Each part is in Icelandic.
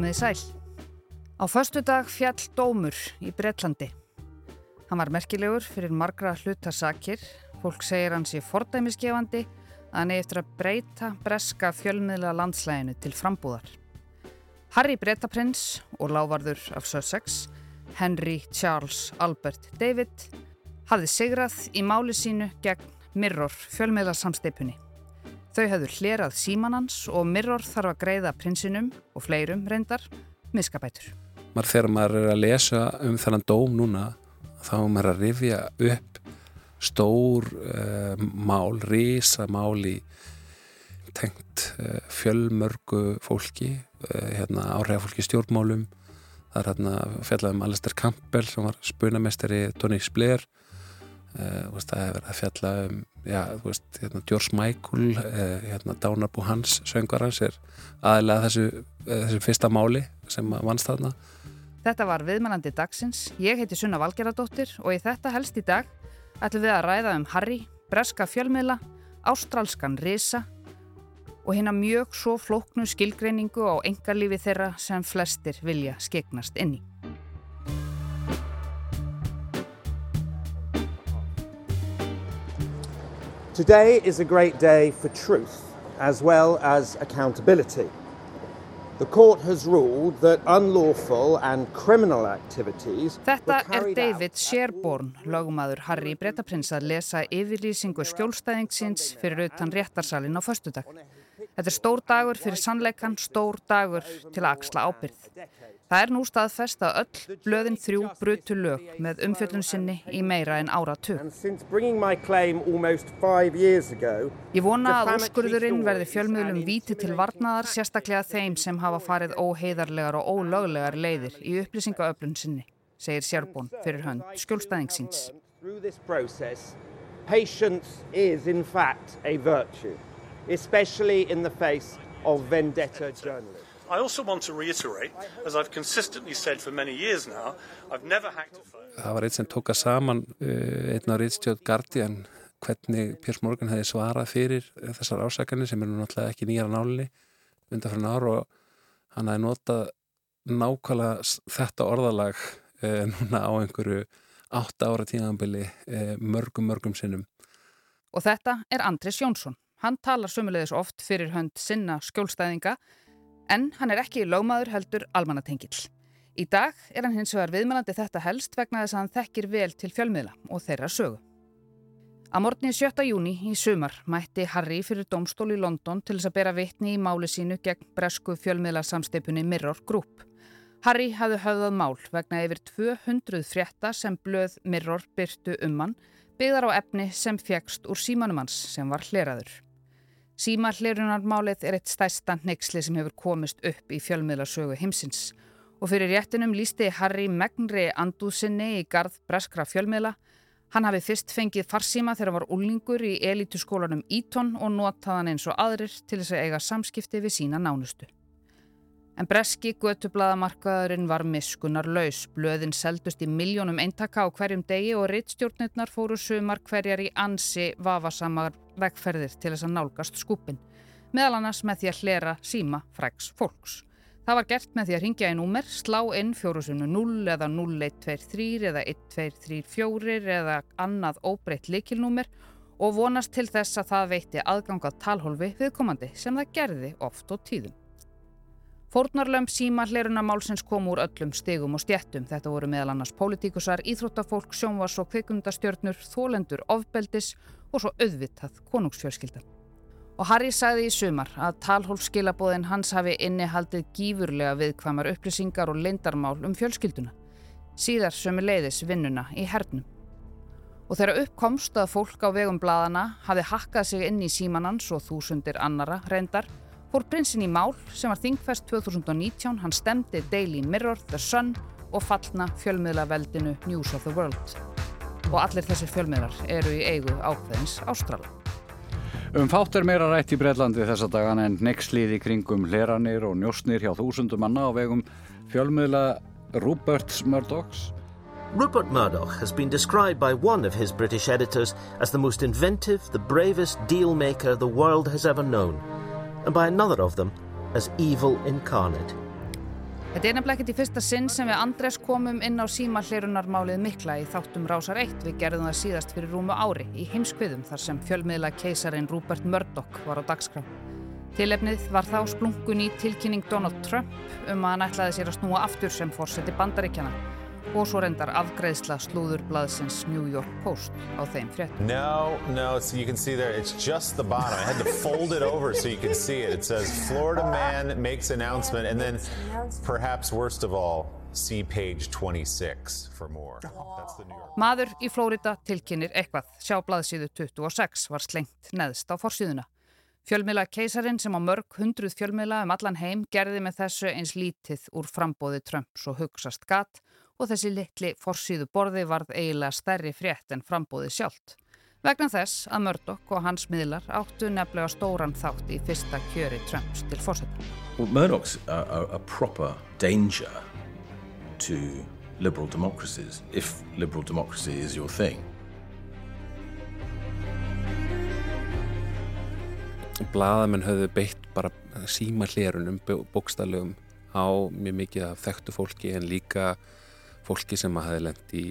Komið í sæl. Á förstu dag fjall Dómur í Breitlandi. Hann var merkilegur fyrir margra hlutasakir. Fólk segir hans í fordæmisgefandi að hann er eftir að breyta breska fjölmiðla landslæginu til frambúðar. Harry Bretaprins og lávarður af Sussex, Henry Charles Albert David, hafði sigrað í máli sínu gegn Mirror fjölmiðla samsteipunni. Þau hafðu hlerað símanans og Mirror þarf að greiða prinsinum og fleirum reyndar miskabætur. Mar þegar maður er að lesa um þennan dóm núna þá er maður að rifja upp stór uh, mál, risa mál í tengt uh, fjölmörgu fólki, uh, hérna, áhrifafólki stjórnmálum. Það er hérna fjallaðum Alistair Campbell sem var spunamestari Tony Blair það hefur verið að fjalla um já, veist, hérna, George Michael hérna, Dánarbú Hans, söngar hans er aðlega þessu, þessu fyrsta máli sem vannst þarna. Þetta var viðmennandi dagsins. Ég heiti Sunna Valgeradóttir og í þetta helst í dag ætlum við að ræða um Harry, breska fjölmiðla ástrálskan risa og hérna mjög svo flóknu skilgreiningu á engarlífi þeirra sem flestir vilja skegnast inn í Today is a great day for truth as well as accountability. The court has ruled that unlawful and criminal activities Þetta er David Sherborne, lögumadur Harry Bretaprins að lesa yfirlýsingu skjólstæðingsins fyrir utan réttarsalinn á föstudag. Þetta er stór dagur fyrir sannleikan, stór dagur til að axla ábyrð. Það er nú staðfest að öll blöðin þrjú brutu lög með umfjöldun sinni í meira en áratug. Ég vona að úrskurðurinn verði fjölmiðlum víti til varnaðar sérstaklega þeim sem hafa farið óheiðarlegar og ólöglegar leiðir í upplýsingaöflun sinni, segir Sjárbón fyrir hönd skjólstæðingsins. Especially in the face of vendetta journalism. I also want to reiterate, as I've consistently said for many years now, I've never hacked a phone. Það var eitt sem tóka saman uh, einn á Ritstjóð Guardian hvernig Piers Morgan hefði svarað fyrir þessar ásakarnir sem eru náttúrulega ekki nýjara nálinni undan fyrir náru og hann hefði notað nákvæmlega þetta orðalag uh, núna á einhverju átta ára tíðanbili uh, mörgum mörgum sinnum. Og þetta er Andris Jónsson. Hann talar sumulegis oft fyrir hönd sinna skjólstæðinga En hann er ekki lögmaður heldur almannatengill. Í dag er hann hins vegar viðmælandi þetta helst vegna þess að hann þekkir vel til fjölmiðla og þeirra sögu. Að morgni 7. júni í sumar mætti Harry fyrir domstól í London til þess að bera vittni í máli sínu gegn bresku fjölmiðla samsteipunni Mirror Group. Harry hafði höfðað mál vegna yfir 200 frétta sem blöð Mirror byrtu um hann byggðar á efni sem fjækst úr símanumans sem var hleraður. Símarleirunarmálið er eitt stæsta neyksli sem hefur komist upp í fjölmiðlarsögu heimsins og fyrir réttinum lísti Harry Megnri andúðsynni í garð breskra fjölmiðla. Hann hafi fyrst fengið farsíma þegar hann var úlningur í elituskólanum Eton og notaðan eins og aðrir til þess að eiga samskipti við sína nánustu. En breski götublaðamarkaðurinn var miskunnar laus. Blöðin seldust í miljónum eintaka á hverjum degi og rittstjórnirnar fóru sumar hverjar í ansi vafasamar vegferðir til þess að nálgast skupin. Meðal annars með því að hlera síma fræks fólks. Það var gert með því að ringja í númer, slá inn fjórusunnu 0 eða 0123 eða 1234 eða annað óbreytt likilnúmer og vonast til þess að það veitti aðgangað talhólfi viðkomandi sem það gerði oft og tíðum. Fórnarlömp síma hleruna málsins kom úr öllum stegum og stjettum. Þetta voru meðal annars pólitíkusar, íþróttafólk, sjónvars og kvikundastjörnur, þólendur, ofbeldis og svo auðvitað konungsfjörskildan. Og Harry sagði í sumar að talhólfskilabóðin hans hafi innihaldið gífurlega viðkvamar upplýsingar og leindarmál um fjölskylduna. Síðar sömu leiðis vinnuna í hernum. Og þegar uppkomst að fólk á vegum bladana hafi hakkað sig inn í símanans og þúsundir annara reyndar fór prinsinn í mál sem var þingfest 2019, hann stemdi Daily Mirror, The Sun og fallna fjölmiðlaveldinu News of the World. Og allir þessir fjölmiðlar eru í eigu ákveðins Ástrala. Um fátt er meira rætt í Breitlandi þessa dagan en nexlið í kringum hleranir og njóstnir hjá þúsundum manna á vegum fjölmiðla Rupert Murdochs. Rupert Murdoch has been described by one of his British editors as the most inventive, the bravest deal maker the world has ever known. and by another of them as evil incarnate. Þetta er nefnilega ekkert í fyrsta sinn sem við Andres komum inn á síma hlirunarmálið mikla í þáttum Rásar 1. Við gerðum það síðast fyrir rúmu ári í heimskviðum þar sem fjölmiðla keisarin Rupert Murdoch var á dagskrá. Tilefnið var þá splungun í tilkynning Donald Trump um að hann ætlaði sér að snúa aftur sem fórseti bandaríkjana og svo reyndar afgreðsla slúðurblaðsins New York Post á þeim frétt. No, no, so you can see there, it's just the bottom. I had to fold it over so you can see it. It says Florida man makes announcement and then perhaps worst of all, see page 26 for more. Maður í Flórida tilkynir eitthvað. Sjá blaðsíðu 26 var slengt neðst á forsíðuna. Fjölmiðla keisarin sem á mörg hundruð fjölmiðla um allan heim gerði með þessu eins lítið úr frambóði Trumps og hugsast gatt og þessi litli forsýðu borði varð eiginlega stærri frétt en frambóði sjálft. Vegna þess að Murdoch og hans miðlar áttu nefnilega stóran þátt í fyrsta kjöri Trumps til fórsetta. Well, Murdoch's a, a, a proper danger to liberal democracies, if liberal democracy is your thing. Blaðamenn höfðu beitt bara síma hlérunum, bókstaflegum á mjög mikið af þekktu fólki en líka fólki sem að hafi lendt í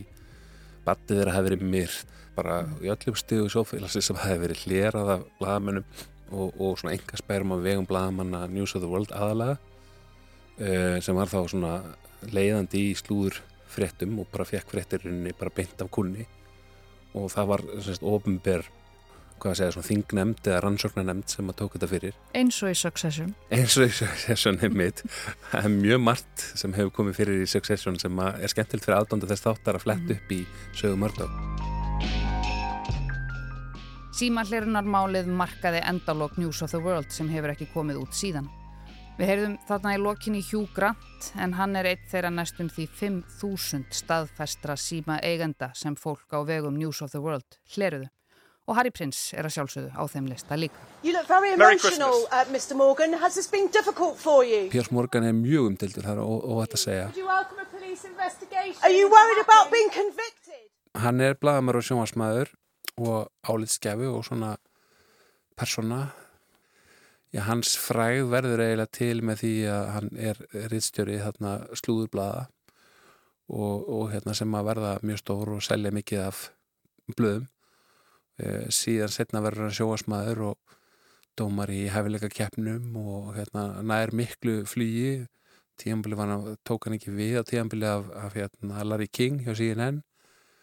batið þeirra hafi verið myrt bara í öllum stíðu sjófélagsi sem hafi verið hlerað af blagamennum og, og svona enga spærum á vegum blagamanna News of the World aðalega uh, sem var þá svona leiðandi í slúður fréttum og bara fekk fréttirinni bara beint af kunni og það var svona ofinber hvað að segja, svona þingnemnd eða rannsóknarnemnd sem að tók þetta fyrir. Eins og í Succession. Eins og í Succession er mitt. Það er mjög margt sem hefur komið fyrir í Succession sem er skemmtilt fyrir aðdónda þess þáttar að fletta mm. upp í sögu mörgdók. Símanleirunarmálið markaði endalók News of the World sem hefur ekki komið út síðan. Við heyrðum þarna í lokinni Hugh Grant en hann er eitt þeirra næstum því 5.000 staðfestra síma eigenda sem fólk á vegum News of the World hleruðu og Harry Prince er að sjálfsögðu á þeim lista líka. You look very emotional, uh, Mr Morgan. Has this been difficult for you? Piers Morgan er mjög umtildur þar og, og þetta segja. Would you welcome a police investigation? Are you worried about being convicted? Hann er blagamar og sjónvarsmaður og álitskefi og svona persona. Já, hans fræð verður eiginlega til með því að hann er rittstjóri þarna slúðurblaða og, og hérna sem að verða mjög stór og selja mikið af blöðum síðan setna verður hann sjóasmaður og dómar í hefileika keppnum og hérna nær miklu flugi. Tíanbili tók hann ekki við á tíanbili af, af hérna, Larry King hjá CNN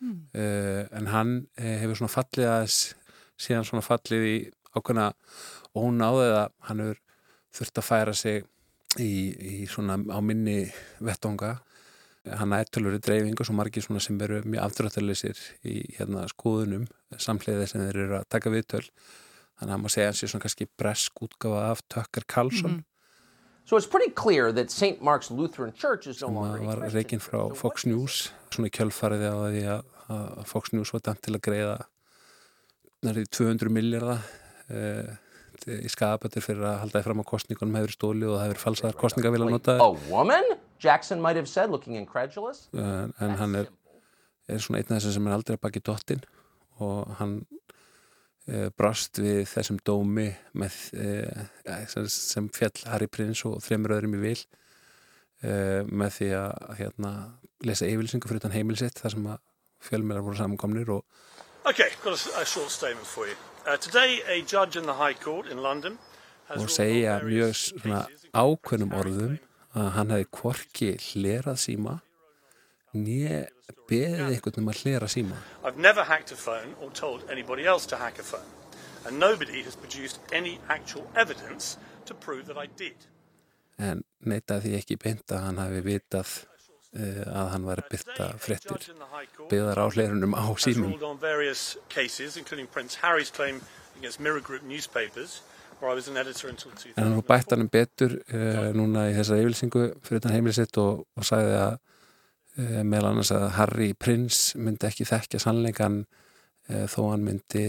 mm. uh, en hann uh, hefur svona fallið aðeins síðan svona fallið í ákveðna ónáðið að hann hefur þurft að færa sig í, í svona á minni vettonga hann tölur í dreifingu svo margir svona sem eru mjög afturrættarleysir í hérna skoðunum samhliðið sem þeir eru að taka viðtöl þannig að maður segja hans er svona kannski bresk útgafa af Tucker Carlson mm -hmm. So it's pretty clear that St. Mark's Lutheran Church is no longer sem var reygin frá Fox News svona kjölfariði á því að, að Fox News var dæmt til að greiða nærið 200 miljardar eh, í skapötur fyrir að halda því fram á kostningunum hefur stóli og það hefur falsaðar kostninga vilja nota A woman? Jackson might have said looking incredulous. En, en hann er, er svona einn af þessum sem er aldrei baki dottin og hann e, brast við þessum dómi með, e, sem fjall Harry Prince og þreymur öðrum í vil e, með því að hérna, lesa yfirlýsingu fyrir þann heimilsitt þar sem að fjölmjölar voru samankomnir og Okay, got a, a short statement for you. Uh, today a judge in the High Court in London og segja mjög svona ákveðnum orðum að hann hefði kvorki hlerað síma nýja beðið einhvern um að hlera síma. I've never hacked a phone or told anybody else to hack a phone and nobody has produced any actual evidence to prove that I did. En neytaði því ekki beint að hann hafi vitað uh, að hann var byrta frettir beðar á hlerunum á símum En nú bætt hann um betur uh, núna í þessari yfirlýsingu fyrir þann heimilisitt og, og sagði að uh, meðal annars að Harry Prince myndi ekki þekkja sannleikan uh, þó hann myndi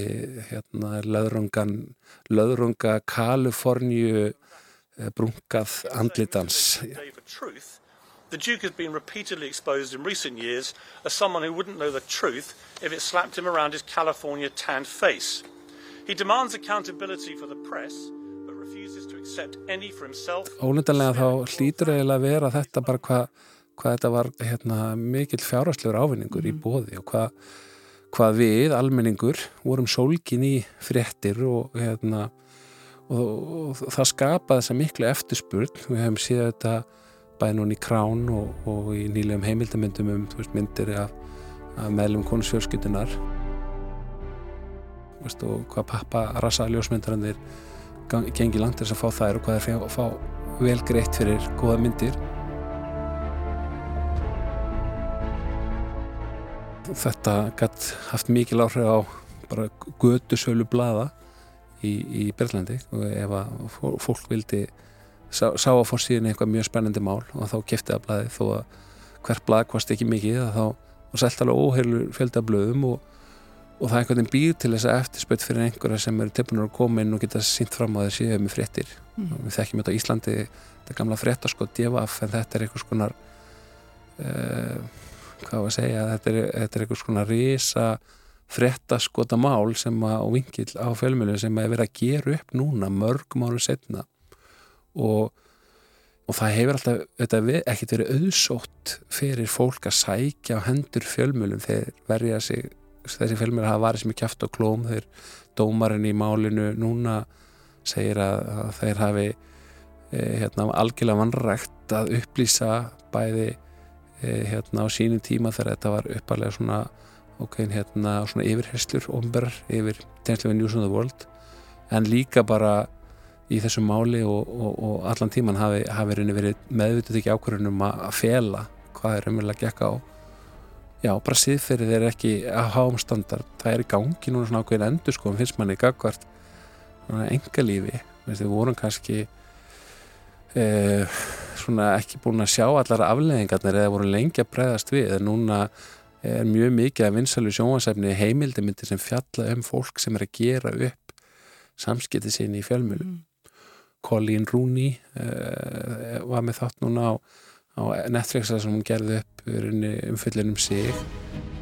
hérna löðrunga Kaliforníu brunkað andlitans The Duke has been repeatedly exposed in recent years as someone who wouldn't know the truth if it slapped him around his California tanned face. He demands accountability for the press, but refuses to Ólundanlega þá hlýtur eiginlega að vera þetta bara hvað hva þetta var hérna, mikill fjárhastlegur ávinningur mm. í bóði og hvað hva við, almenningur, vorum sólkin í fréttir og, hérna, og, og, og það skapaði þessa miklu eftirspurn. Við hefum síðan þetta bæði núna í krán og í nýlegum heimildamöndum um veist, myndir af, af meðlum konusfjörskyldunar og hvað pappa rasa ljósmyndarandir gengi langt þess að fá þær og hvað er að fá vel greitt fyrir góða myndir. Þetta gætt haft mikil áhrif á bara götu sölu blada í, í Berlandi og ef að fólk vildi sá, sá að fór síðan eitthvað mjög spennandi mál og þá kæfti það bladi þó að hver blad kosti ekki mikið þá og selt alveg óheilur fjölda blöðum og og það er einhvern veginn býr til þess að eftirspöld fyrir einhverja sem eru tilbúinur að koma inn og geta sínt fram á þessi með fréttir mm. við þekkjum þetta á Íslandi þetta er gamla fréttaskot djefaf en þetta er einhvers konar uh, hvað var að segja þetta er, þetta er einhvers konar risa fréttaskota mál sem að, og vingil á fjölmjölu sem að vera að gera upp núna mörgum áru setna og og það hefur alltaf, þetta ekkert verið auðsótt fyrir fólk að sækja á hendur fjölmjölum þegar verja sig þessi filmir hafa varið sem er kæft og klóm. Þeir dómarinn í málinu núna segir að, að þeir hafi e, hérna, algjörlega vannrægt að upplýsa bæði e, hérna, á sínum tíma þegar þetta var uppalega svona, okay, hérna, svona yfirherslur omber yfir tegnslu við News on the World. En líka bara í þessu máli og, og, og allan tíman hafi, hafi verið meðvitað ekki ákvörðunum að fela hvað er umverulega gekka á Já, bara síðferðið er ekki að háum standard. Það er í gangi núna svona ákveðin endur sko, finnst manni gagvart engalífi. Við vorum kannski eh, svona ekki búin að sjá allar afleðingarnir eða voru lengi að breyðast við. Núna er mjög mikið að vinsalu sjónvarsefni heimildimindir sem fjalla um fólk sem er að gera upp samskiptið sín í fjölmjölu. Mm. Colleen Rooney eh, var með þátt núna á á Netflix sem hún gerði upp umfyllin um sig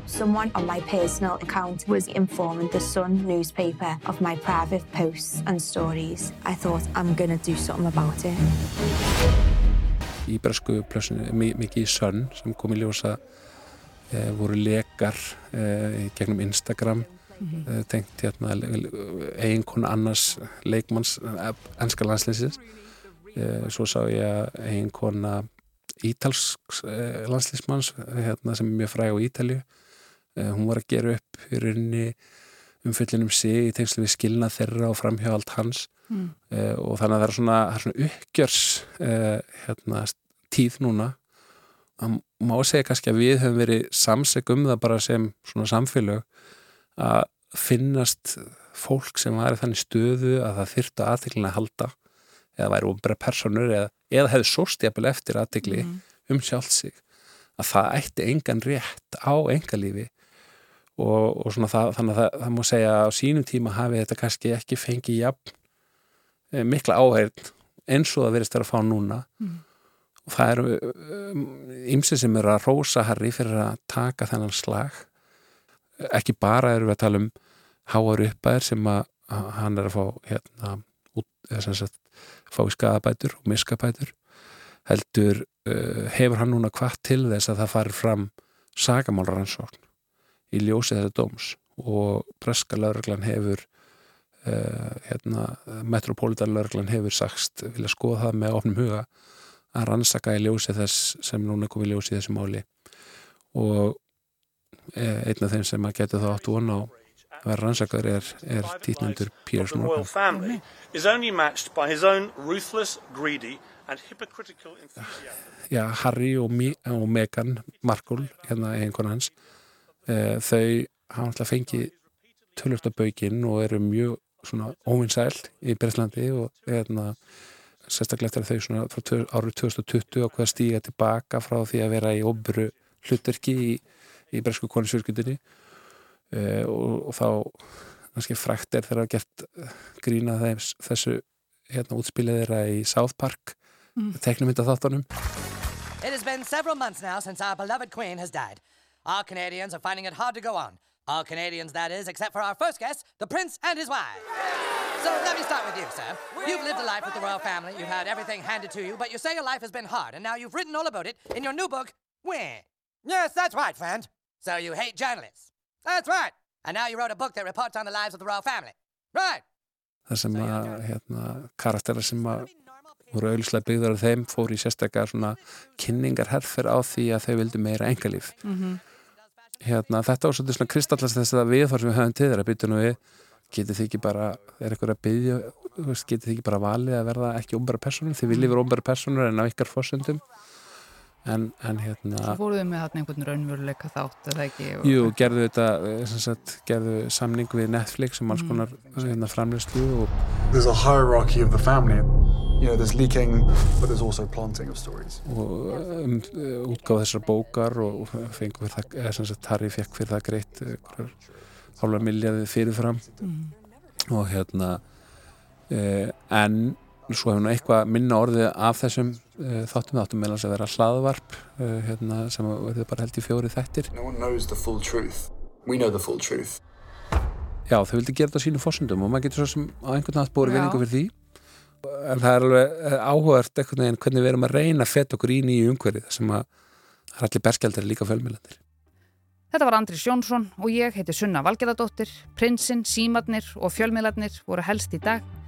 Someone on my personal account was informing the Sun newspaper of my private posts and stories. I thought I'm gonna do something about it. Í bresku plössinu, mikið í Sun sem kom í ljósa eh, voru lekar eh, gegnum Instagram mm -hmm. eh, tengt hérna eiginkona annars leikmanns ennska landslýsins svo sá ég að eiginkona ítalsk eh, landslýsmanns hérna, sem er mjög fræg á Ítalju eh, hún var að gera upp í rauninni umfyllinum sig í tengslu við skilna þeirra og framhjáhald hans. Mm. uh, og þannig að það er svona, svona uppgjörs hérna, tíð núna. Að má segja kannski að við höfum verið samseg um það bara sem svona samfélög að finnast fólk sem var í þannig stöðu að það þyrta aðtæklinga að halda eða væri ofnbæra personur eða, eða hefði sóstjafil eftir aðtegli mm. um sjálfsig að það ætti engan rétt á engalífi og, og svona það, þannig að það, það má segja að á sínum tíma hafi þetta kannski ekki fengið jafn eh, mikla áheirn eins og það verist að fá núna mm. og það eru ymsið sem eru að rósa Harry fyrir að taka þennan slag ekki bara eru við að tala um háar uppæðir sem að, hann er að fá hérna út, sagt fái skadabætur og miskabætur heldur uh, hefur hann núna hvað til þess að það farir fram sagamálransókn í ljósi þetta dóms og breska lauraglan hefur uh, hérna, metropolitan lauraglan hefur sagst vilja skoða það með ofnum huga að rannsaka í ljósi þess sem núna komið í ljósi þessu máli. Og uh, einn af þeim sem að geta þá átt von á var rannsakar er, er títnundur Piers Morgan Já, Harry og, og Meghan Markle hérna einhvern hans uh, þau hafa alltaf fengið tölvöldabaukinn og eru mjög svona óvinnsæl í Berðslandi og hérna sérstaklega eftir að þau svona frá árið 2020 ákveða stíga tilbaka frá því að vera í obru hlutverki í, í Berðsku konisfjörskundinni uh, og, og þá kannski frækt er þegar að gert eh, grína þeim þessu hérna útspilið þeirra í South Park mm. teknumynda þáttanum It has been several months now since our beloved queen has died. Our Canadians are finding it hard to go on. All Canadians, that is, except for our first guest, the Prince and his wife. So let me start with you, sir. You've lived a life with the royal family, you've had everything handed to you, but you say your life has been hard, and now you've written all about it in your new book, Where? Yes, that's right, friend. So you hate journalists. That's right. And now you wrote a book that reports on the lives of the royal family. Right. Það sem að hérna, karaktera sem að voru auðvitslega byggðar af þeim fór í sérstaklega svona kynningarherfer á því að þau vildi meira engalíf. Mm -hmm. hérna, þetta var svolítið svona kristallast þess að við þar sem við höfum til þeirra byttu nú við getið þið ekki bara, er eitthvað að byggja getið þið ekki bara valið að verða ekki ómbæra personur, þið viljið vera ómbæra personur en á ykkar fórsöndum en, en hérna Svo fóruðu með þarna einhvern raunveruleika þátt eða ekki? Og... Jú, gerðu þetta eh, sagt, gerðu samning við Netflix um alls mm. konar mm. hérna, framlýstu og... There's a hierarchy of the family You know, there's leaking, but there's also planting of stories. Og um, útgáð þessar bókar og fengur fyrir það, eða sem sagt Harry fekk fyrir það greitt hálfa miljardi fyrirfram mm. og hérna eh, en svo hefur nú eitthvað minna orðið af þessum uh, þáttum. Þáttum meðan þess að vera hlaðvarp uh, hérna, sem verður bara held í fjóri þættir. No one knows the full truth. We know the full truth. Já, þau vildi gera þetta á sínu fórsöndum og maður getur svo sem á einhvern nátt búið vinningu fyrir því. En það er alveg eh, áhugart eitthvað en hvernig við erum að reyna að feta okkur í nýju umhverfið sem að það er allir berskjaldar líka fölmiðlandir Þetta var Andris Jónsson og ég heiti Sunna Valgerðardóttir. Prinsinn, Símadnir og fjölmiðlarnir voru helst í dag